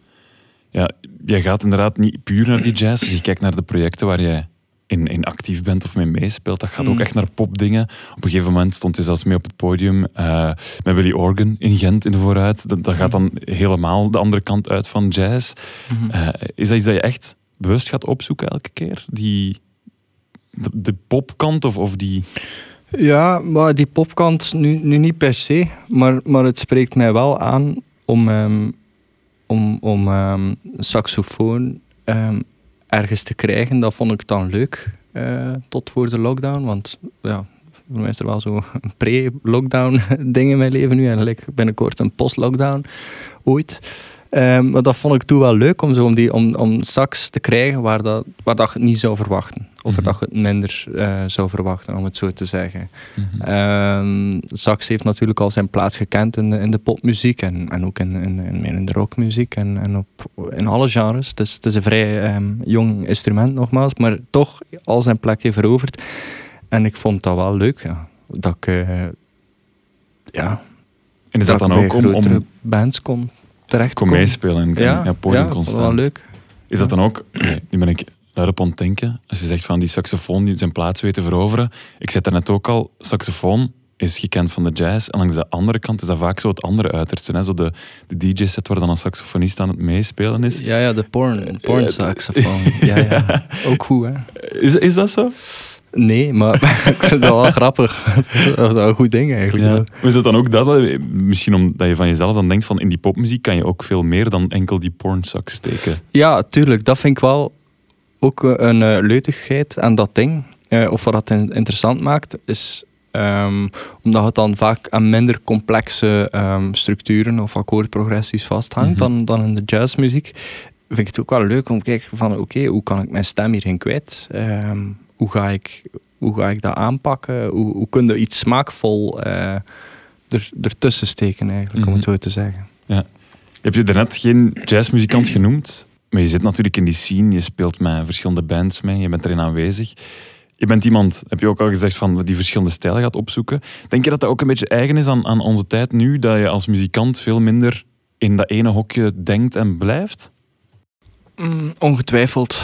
S2: ja. jij gaat inderdaad niet puur naar die jazz. Als je kijkt naar de projecten waar jij in, in actief bent of mee meespeelt, dat gaat ook
S9: Mm.
S2: echt naar popdingen. Op een gegeven moment stond hij zelfs mee op het podium eh, met Willy Organ in Gent in de vooruit. Dat, dat gaat dan helemaal de andere kant uit van jazz.
S9: Mhm.
S2: Eh, is dat iets dat je echt bewust gaat opzoeken elke keer? Die, de, popkant of, of die...
S9: Ja, maar die popkant nu, nu niet per se, maar, maar het spreekt mij wel aan om, ehm, om, om ehm, saxofoon ehm, ergens te krijgen. Dat vond ik dan leuk eh, tot voor de lockdown, want ja, voor mij is er wel zo'n pre-lockdown ding in mijn leven nu en gelijk binnenkort een post-lockdown ooit. Ehm, maar dat vond ik toen wel leuk om, zo, om, die, om, om sax te krijgen waar, dat, waar dat je het niet zou verwachten. Of
S2: Mhm.
S9: dat je het minder eh, zou verwachten, om het zo te zeggen. Ehm, sax heeft natuurlijk al zijn plaats gekend in de, in de popmuziek en, en ook in, in, in, de rockmuziek en, en op, in alle genres. Het is, het is een vrij ehm, jong instrument nogmaals, maar toch al zijn plekje veroverd. En ik vond dat wel leuk, ja. Dat ik, eh, ja,
S2: En is dat dan
S9: ik bij
S2: ook om, om
S9: bands kon terecht
S2: kon meespelen en
S9: Ja,
S2: ja, podium
S9: ja, dat wel leuk.
S2: Is dat dan ook, nu ben ik daarop aan het denken, als je zegt van die saxofoon die zijn plaats weet te veroveren. Ik zei net ook al, saxofoon is gekend van de jazz. En langs de andere kant is dat vaak zo het andere uiterste. Hè? Zo de, de DJ-set waar dan een saxofonist aan het meespelen is.
S9: Ja, ja, de porn, porn
S2: Ja,
S9: saxofoon. Ja, ja. Ook goed, hè?
S2: Is, is dat zo?
S9: Nee, maar ik vind het wel grappig. Dat is wel een goed ding eigenlijk.
S2: Ja.
S9: wel.
S2: Maar is dat dan ook dat? Misschien omdat je van jezelf dan denkt van in die popmuziek kan je ook veel meer dan enkel die porn sax steken.
S9: Ja, tuurlijk. Dat vind ik wel ook eh, een eh, leutigheid aan dat ding. Eh, of wat dat in- interessant maakt, is ehm, omdat het dan vaak aan minder complexe ehm, structuren of akkoordprogressies vasthangt
S2: Mhm.
S9: dan, dan in de jazzmuziek. Vind ik het ook wel leuk om te kijken van oké, hoe kan ik mijn stem hierin kwijt? Ehm, hoe, ga ik, hoe ga ik dat aanpakken? Hoe, hoe kun je iets smaakvol eh, er, ertussen steken eigenlijk, om het
S2: Mhm.
S9: zo te zeggen.
S2: Je hebt je daarnet geen jazzmuzikant genoemd, maar je zit natuurlijk in die scene, je speelt met verschillende bands mee, je bent erin aanwezig. Je bent iemand, heb je ook al gezegd, van die verschillende stijlen gaat opzoeken. Denk je dat dat ook een beetje eigen is aan, aan onze tijd nu, dat je als muzikant veel minder in dat ene hokje denkt en blijft?
S9: Mm, ongetwijfeld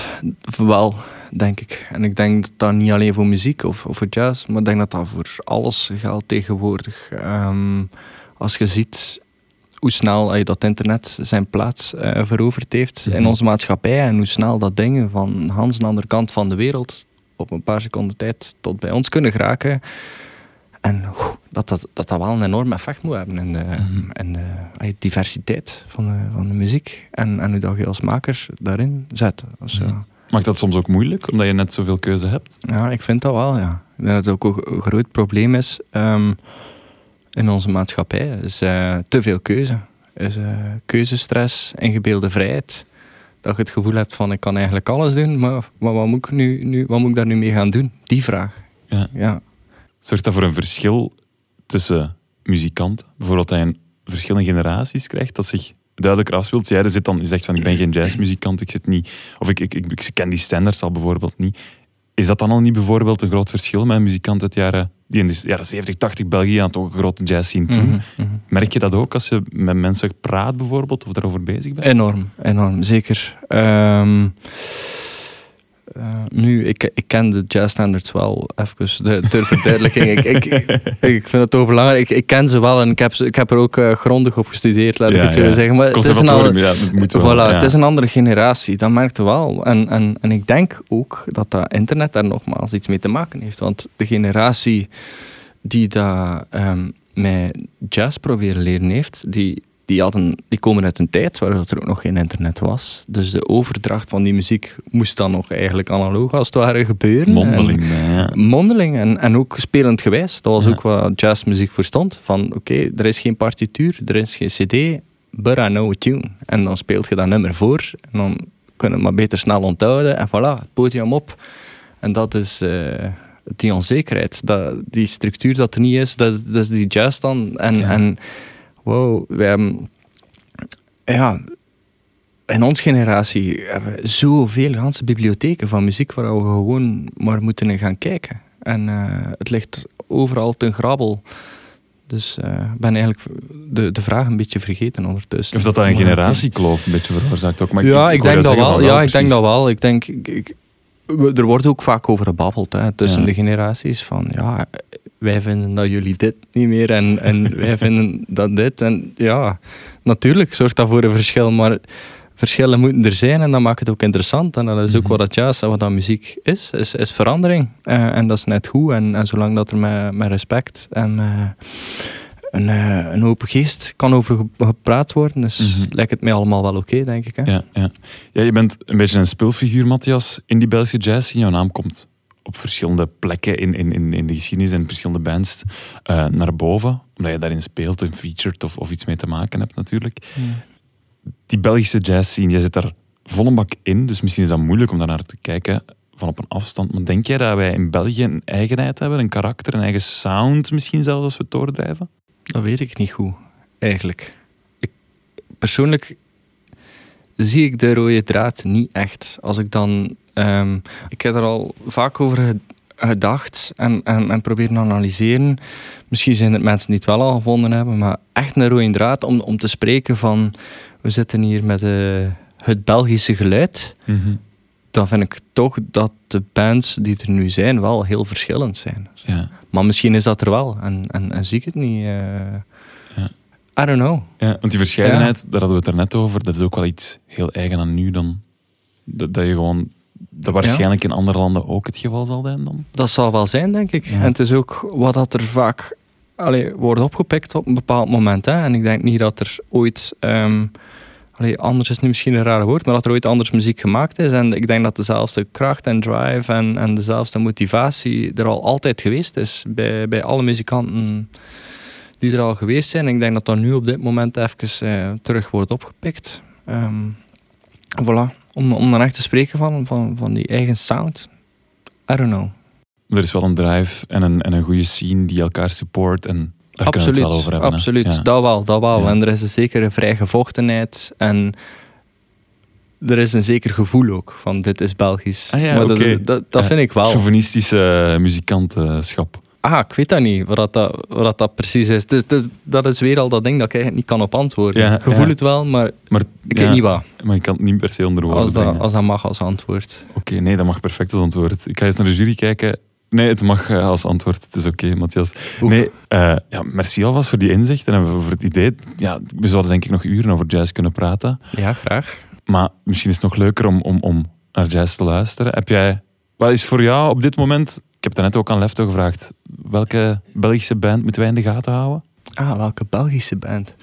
S9: wel, denk ik. En ik denk dat dat niet alleen voor muziek of, of voor jazz, maar ik denk dat dat voor alles geldt tegenwoordig. Ehm, als je ziet hoe snel eh, dat internet zijn plaats eh, veroverd heeft
S2: Mhm.
S9: in onze maatschappij en hoe snel dat dingen van Hans aan de andere kant van de wereld op een paar seconden tijd tot bij ons kunnen geraken. En dat, dat, dat dat wel een enorm effect moet hebben in de,
S2: Mhm.
S9: in de eh, diversiteit van de, van de muziek. En, en hoe dat je als maker daarin zet. Dus, ja.
S2: Mhm. Maakt dat soms ook moeilijk, omdat je net zoveel keuze hebt?
S9: Ja, ik vind dat wel, ja. Ik denk dat het ook een groot probleem is ehm, in onze maatschappij. Is eh, te veel keuze. Is eh, keuzestress, ingebeelde vrijheid. Dat je het gevoel hebt van, ik kan eigenlijk alles doen, maar, maar wat, moet ik nu, nu, wat moet ik daar nu mee gaan doen? Die vraag.
S2: Ja.
S9: Ja.
S2: Zorgt dat voor een verschil tussen muzikanten? Bijvoorbeeld dat je een verschillende generaties krijgt, dat zich duidelijker afspeelt. Jij zit dan, je zegt van, ik ben geen jazzmuzikant, ik zit niet... Of ik, ik, ik, ik ken die standards al bijvoorbeeld niet. Is dat dan al niet bijvoorbeeld een groot verschil met een muzikant uit de jaren, die in de jaren 70, 80 België aan toch een grote jazz zien toen?
S9: Mhm, mhm.
S2: Merk je dat ook als je met mensen praat bijvoorbeeld, of daarover bezig bent?
S9: Enorm, enorm, zeker. Ehm, eh, nu, ik, ik ken de jazz standards wel, even de, ter verduidelijking. ik, ik, ik vind het toch belangrijk. Ik, ik ken ze wel en ik heb, ik heb er ook eh, grondig op gestudeerd, laat ik het zo
S2: ja.
S9: zeggen. Maar het is, een andere,
S2: ja, wel,
S9: het is een andere generatie, dat merkte wel. En, en, en ik denk ook dat dat internet daar nogmaals iets mee te maken heeft. Want de generatie die dat ehm met jazz proberen leren heeft, die, die, hadden, die komen uit een tijd waar er ook nog geen internet was. Dus de overdracht van die muziek moest dan nog eigenlijk analoog als het ware gebeuren.
S2: Mondeling,
S9: En,
S2: ja.
S9: mondeling en, en ook spelend gewijs. Dat was
S2: Ja.
S9: ook wat jazzmuziek voor stond. Van oké, er is geen partituur, er is geen cd, but I know a tune. En dan speelt je dat nummer voor. En dan kun je het maar beter snel onthouden. En voilà, het podium op. En dat is eh, die onzekerheid. Dat, die structuur dat er niet is, dat, is- dat is die jazz dan. En,
S2: Ja.
S9: en wow, wij hebben... Ja, in onze generatie hebben we zoveel ganse bibliotheken van muziek waar we gewoon maar moeten in gaan kijken. En eh, het ligt overal ten grabbel. Dus eh, ik ben eigenlijk de, de vraag een beetje vergeten ondertussen.
S2: Of dat dat een generatiekloof een beetje veroorzaakt ook. Maar
S9: ja, ik, denk dat wel. Ja, ik denk dat wel. Ik denk, ik, er wordt ook vaak over gebabbeld hè, tussen
S2: Ja.
S9: de generaties. Van ja, wij vinden dat jullie dit niet meer en, en wij vinden dat dit. En ja, natuurlijk zorgt dat voor een verschil, maar verschillen moeten er zijn en dat maakt het ook interessant. En dat is ook
S2: Mhm.
S9: wat dat jazz en wat dat muziek is, is, is verandering. Eh, en dat is net goed. En, en zolang dat er met, met respect en met een, eh, een open geest kan over ge- gepraat worden, dus lijkt het mij allemaal wel oké, denk ik. Hè?
S2: Ja, ja. ja, je bent een beetje een speelfiguur, Matthias, in die Belgische jazz. Jouw naam komt op verschillende plekken in, in, in, de geschiedenis en verschillende bands eh, naar boven. Omdat je daarin speelt, een featured of, of iets mee te maken hebt natuurlijk. Die Belgische jazz scene, jij zit daar vol een bak in. Dus misschien is dat moeilijk om daar naar te kijken van op een afstand. Maar denk jij dat wij in België een eigenheid hebben, een karakter, een eigen sound misschien zelfs als we doordrijven?
S9: Dat weet ik niet goed, eigenlijk. Ik, persoonlijk zie ik de rode draad niet echt. Als ik dan... ehm, ik heb er al vaak over ge- gedacht en, en, en proberen analyseren. Misschien zijn er mensen die het wel al gevonden hebben, maar echt een rode draad om, om te spreken van... We zitten hier met eh, het Belgische geluid. Dan vind ik toch dat de bands die er nu zijn wel heel verschillend zijn.
S2: Ja.
S9: Maar misschien is dat er wel en, en, en zie ik het niet. eh. I don't know.
S2: Ja, want die verscheidenheid, daar hadden we het er net over, dat is ook wel iets heel eigen aan nu dan. Dat, dat je gewoon, dat waarschijnlijk in andere landen ook het geval zal zijn dan.
S9: Dat zal wel zijn, denk ik.
S2: Ja.
S9: En het is ook wat dat er vaak allee, wordt opgepikt op een bepaald moment. Hè. En ik denk niet dat er ooit... ehm, allee, anders is nu misschien een raar woord, maar dat er ooit anders muziek gemaakt is. En ik denk dat dezelfde kracht en drive en, en dezelfde motivatie er al altijd geweest is bij, bij alle muzikanten die er al geweest zijn. Ik denk dat dat nu op dit moment even eh, terug wordt opgepikt. Ehm, voilà. Om, om dan echt te spreken van, van, van die eigen sound. I don't know.
S2: Er is wel een drive en een, en een goede scene die elkaar support en daar
S9: absoluut,
S2: we het wel over hebben.
S9: absoluut.
S2: Ja.
S9: Dat wel, dat wel.
S2: Ja.
S9: En er is een zekere vrijgevochteneheid en er is een zeker gevoel ook van dit is Belgisch.
S2: Ah ja,
S9: maar dat, dat, dat
S2: Ja.
S9: vind ik wel.
S2: Chauvinistische muzikantenschap.
S9: Ah, ik weet dat niet, wat dat, dat, wat dat, dat precies is. Dus, dus dat is weer al dat ding dat ik eigenlijk niet kan op antwoorden.
S2: Ja,
S9: gevoel
S2: ja.
S9: het wel, maar
S2: Maar,
S9: ik
S2: ja,
S9: weet niet wat.
S2: Maar je kan het niet per se onder woorden
S9: Als dat,
S2: brengen.
S9: als dat mag als antwoord.
S2: Oké, nee, dat mag perfect als antwoord. Ik ga eens naar de jury kijken. Nee, het mag eh, als antwoord. Het is oké, Matthias. Nee, eh, ja, merci alvast voor die inzichten en voor het idee. Ja, we zouden denk ik nog uren over jazz kunnen praten.
S9: Ja, graag.
S2: Maar misschien is het nog leuker om, om, om naar jazz te luisteren. Heb jij, wat is voor jou op dit moment, ik heb het net ook aan Lefto gevraagd, welke Belgische band moeten wij in de gaten houden?
S9: Ah, welke Belgische band?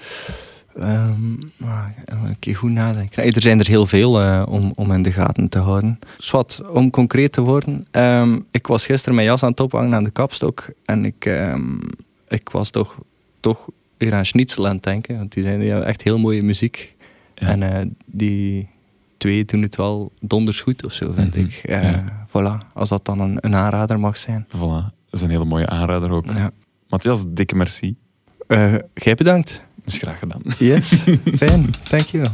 S9: Ah, een keer goed nadenken. Nee, er zijn er heel veel eh, om, om in de gaten te houden. Zwat, om concreet te worden. ehm, ik was gisteren mijn jas aan het ophangen aan de kapstok. En ik, ehm, ik was toch, toch weer aan Schnitzel aan het denken. Want die zijn die hebben echt heel mooie muziek.
S2: Ja.
S9: En eh, die twee doen het wel donders goed of zo, vind
S2: Mhm,
S9: ik.
S2: Ja.
S9: Voilà, als dat dan een, een aanrader mag zijn.
S2: Voilà, dat is een hele mooie aanrader ook.
S9: Ja.
S2: Matthias, dikke merci.
S9: Eh, jij bedankt.
S2: Dat is graag gedaan.
S9: Yes, fijn. Thank you.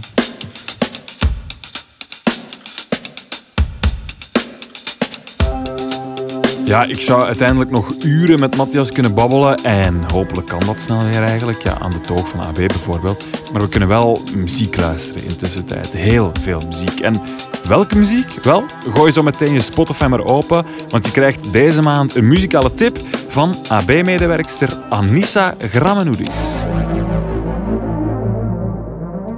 S2: Ja, ik zou uiteindelijk nog uren met Matthias kunnen babbelen. En hopelijk kan dat snel weer eigenlijk. Ja, aan de toog van AB bijvoorbeeld. Maar we kunnen wel muziek luisteren in tussentijd. Heel veel muziek. En welke muziek? Wel, gooi zo meteen je Spotify maar open. Want je krijgt deze maand een muzikale tip van AB-medewerkster Anissa Gramenoudis.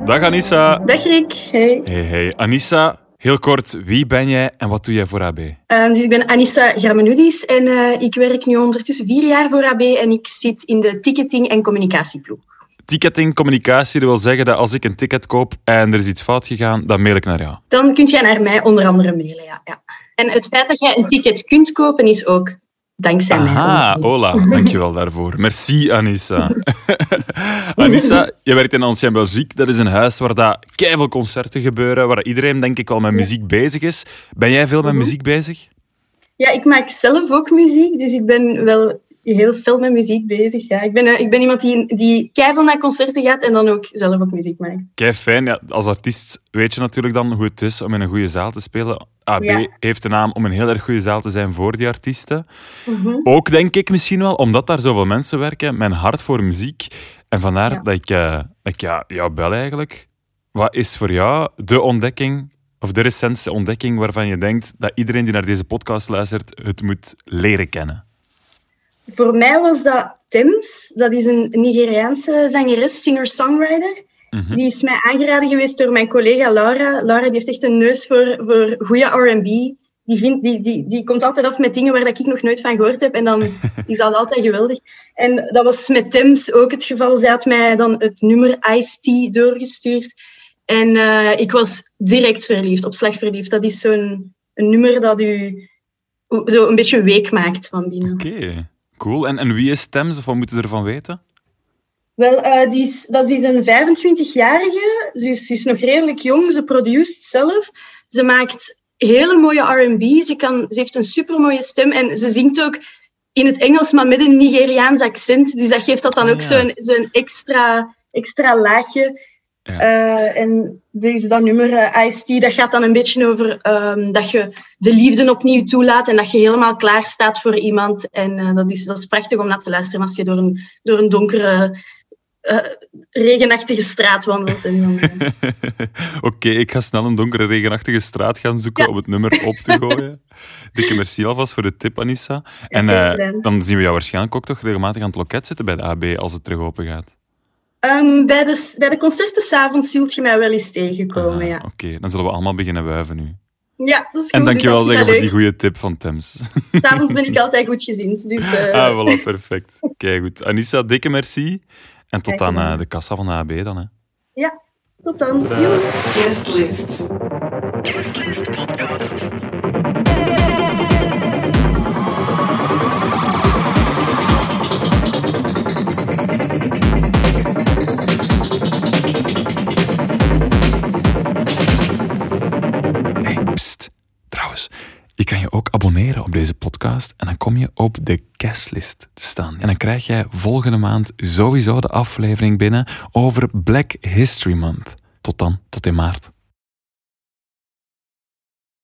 S2: Dag Anissa.
S10: Dag Rick, hey.
S2: Hey, hey. Anissa, heel kort, wie ben jij en wat doe jij voor AB?
S10: Ehm, dus ik ben Anissa Garmenoudis en eh, ik werk nu ondertussen vier jaar voor AB en ik zit in de ticketing- en communicatieploeg.
S2: Ticketing, communicatie, dat wil zeggen dat als ik een ticket koop en er is iets fout gegaan, dan mail ik naar jou.
S10: Dan kun jij naar mij onder andere mailen, ja. ja. En het feit dat jij een ticket kunt kopen is ook dankzij mij.
S2: Aha,
S10: andere.
S2: hola, dankjewel daarvoor. Merci, Anissa. Anissa, je werkt in Ancien Belgique. Dat is een huis waar dat keiveel concerten gebeuren, waar iedereen denk ik wel met muziek bezig is. Ben jij veel met
S10: Mhm.
S2: muziek bezig?
S10: Ja, ik maak zelf ook muziek, dus ik ben wel heel veel met muziek bezig. Ja. Ik, ben, eh, ik ben iemand die, die keiveel naar concerten gaat en dan ook zelf ook muziek maakt.
S2: Kei fijn. Ja, als artiest weet je natuurlijk dan hoe het is om in een goede zaal te spelen. AB
S10: Ja.
S2: heeft de naam om een heel erg goede zaal te zijn voor die artiesten.
S10: Mhm.
S2: Ook denk ik misschien wel, omdat daar zoveel mensen werken, mijn hart voor muziek. En vandaar
S10: Ja.
S2: dat ik, dat ik ja, jou bel eigenlijk. Wat is voor jou de ontdekking, of de recentste ontdekking waarvan je denkt dat iedereen die naar deze podcast luistert het moet leren kennen?
S10: Voor mij was dat Thames. Dat is een Nigeriaanse zangeres, singer-songwriter.
S2: Mhm.
S10: Die is mij aangeraden geweest door mijn collega Laura. Laura die heeft echt een neus voor, voor goede R&B. Die, vindt, die, die, die komt altijd af met dingen waar dat ik nog nooit van gehoord heb. En dan is dat altijd geweldig. En dat was met Thames ook het geval. Zij had mij dan het nummer Ice-T doorgestuurd. En eh, ik was direct verliefd, op slag verliefd. Dat is zo'n een nummer dat u zo een beetje week maakt van binnen.
S2: Oké, cool. En, en wie is Thames, of wat moeten ze ervan weten?
S10: Wel, eh, die is, dat is een 25-jarige. Dus ze is nog redelijk jong. Ze produceert zelf. Ze maakt hele mooie R&B. Ze, kan- ze heeft een supermooie stem. En ze zingt ook in het Engels, maar met een Nigeriaans accent. Dus dat geeft dat dan
S2: Ah,
S10: ook
S2: ja.
S10: zo'n zo'n extra, extra laagje.
S2: Ja.
S10: Eh, en dus dat nummer eh, Ice-T, dat gaat dan een beetje over ehm, dat je de liefde opnieuw toelaat en dat je helemaal klaar staat voor iemand. En eh, dat, is, dat is prachtig om naar te luisteren als je door een, door een donkere, regenachtige straat wandelt.
S2: Oké, ik ga snel een donkere, regenachtige straat gaan zoeken
S10: Ja.
S2: om het nummer op te gooien. Dikke merci alvast voor de tip, Anissa. En dan zien we jou waarschijnlijk ook toch regelmatig aan het loket zitten bij de AB als het terug open gaat.
S10: Ehm, bij, de, bij de concerten s'avonds zult je mij wel eens tegenkomen,
S2: Ah,
S10: ja.
S2: Oké, dan zullen we allemaal beginnen wuiven nu.
S10: Ja, dat is goed.
S2: En dankjewel zeggen
S10: wel
S2: voor die goede tip van Thames.
S10: S'avonds ben ik altijd goed gezind. Dus, eh,
S2: ah, voilà, perfect. Kijk goed. Anissa, dikke merci. En tot aan eh, de kassa van de AB dan. Hè.
S10: Ja, tot dan.
S1: Guestlist. Guestlist Podcast.
S2: Je kan je ook abonneren op deze podcast en dan kom je op de guestlist te staan. En dan krijg jij volgende maand sowieso de aflevering binnen over Black History Month. Tot dan, tot in maart.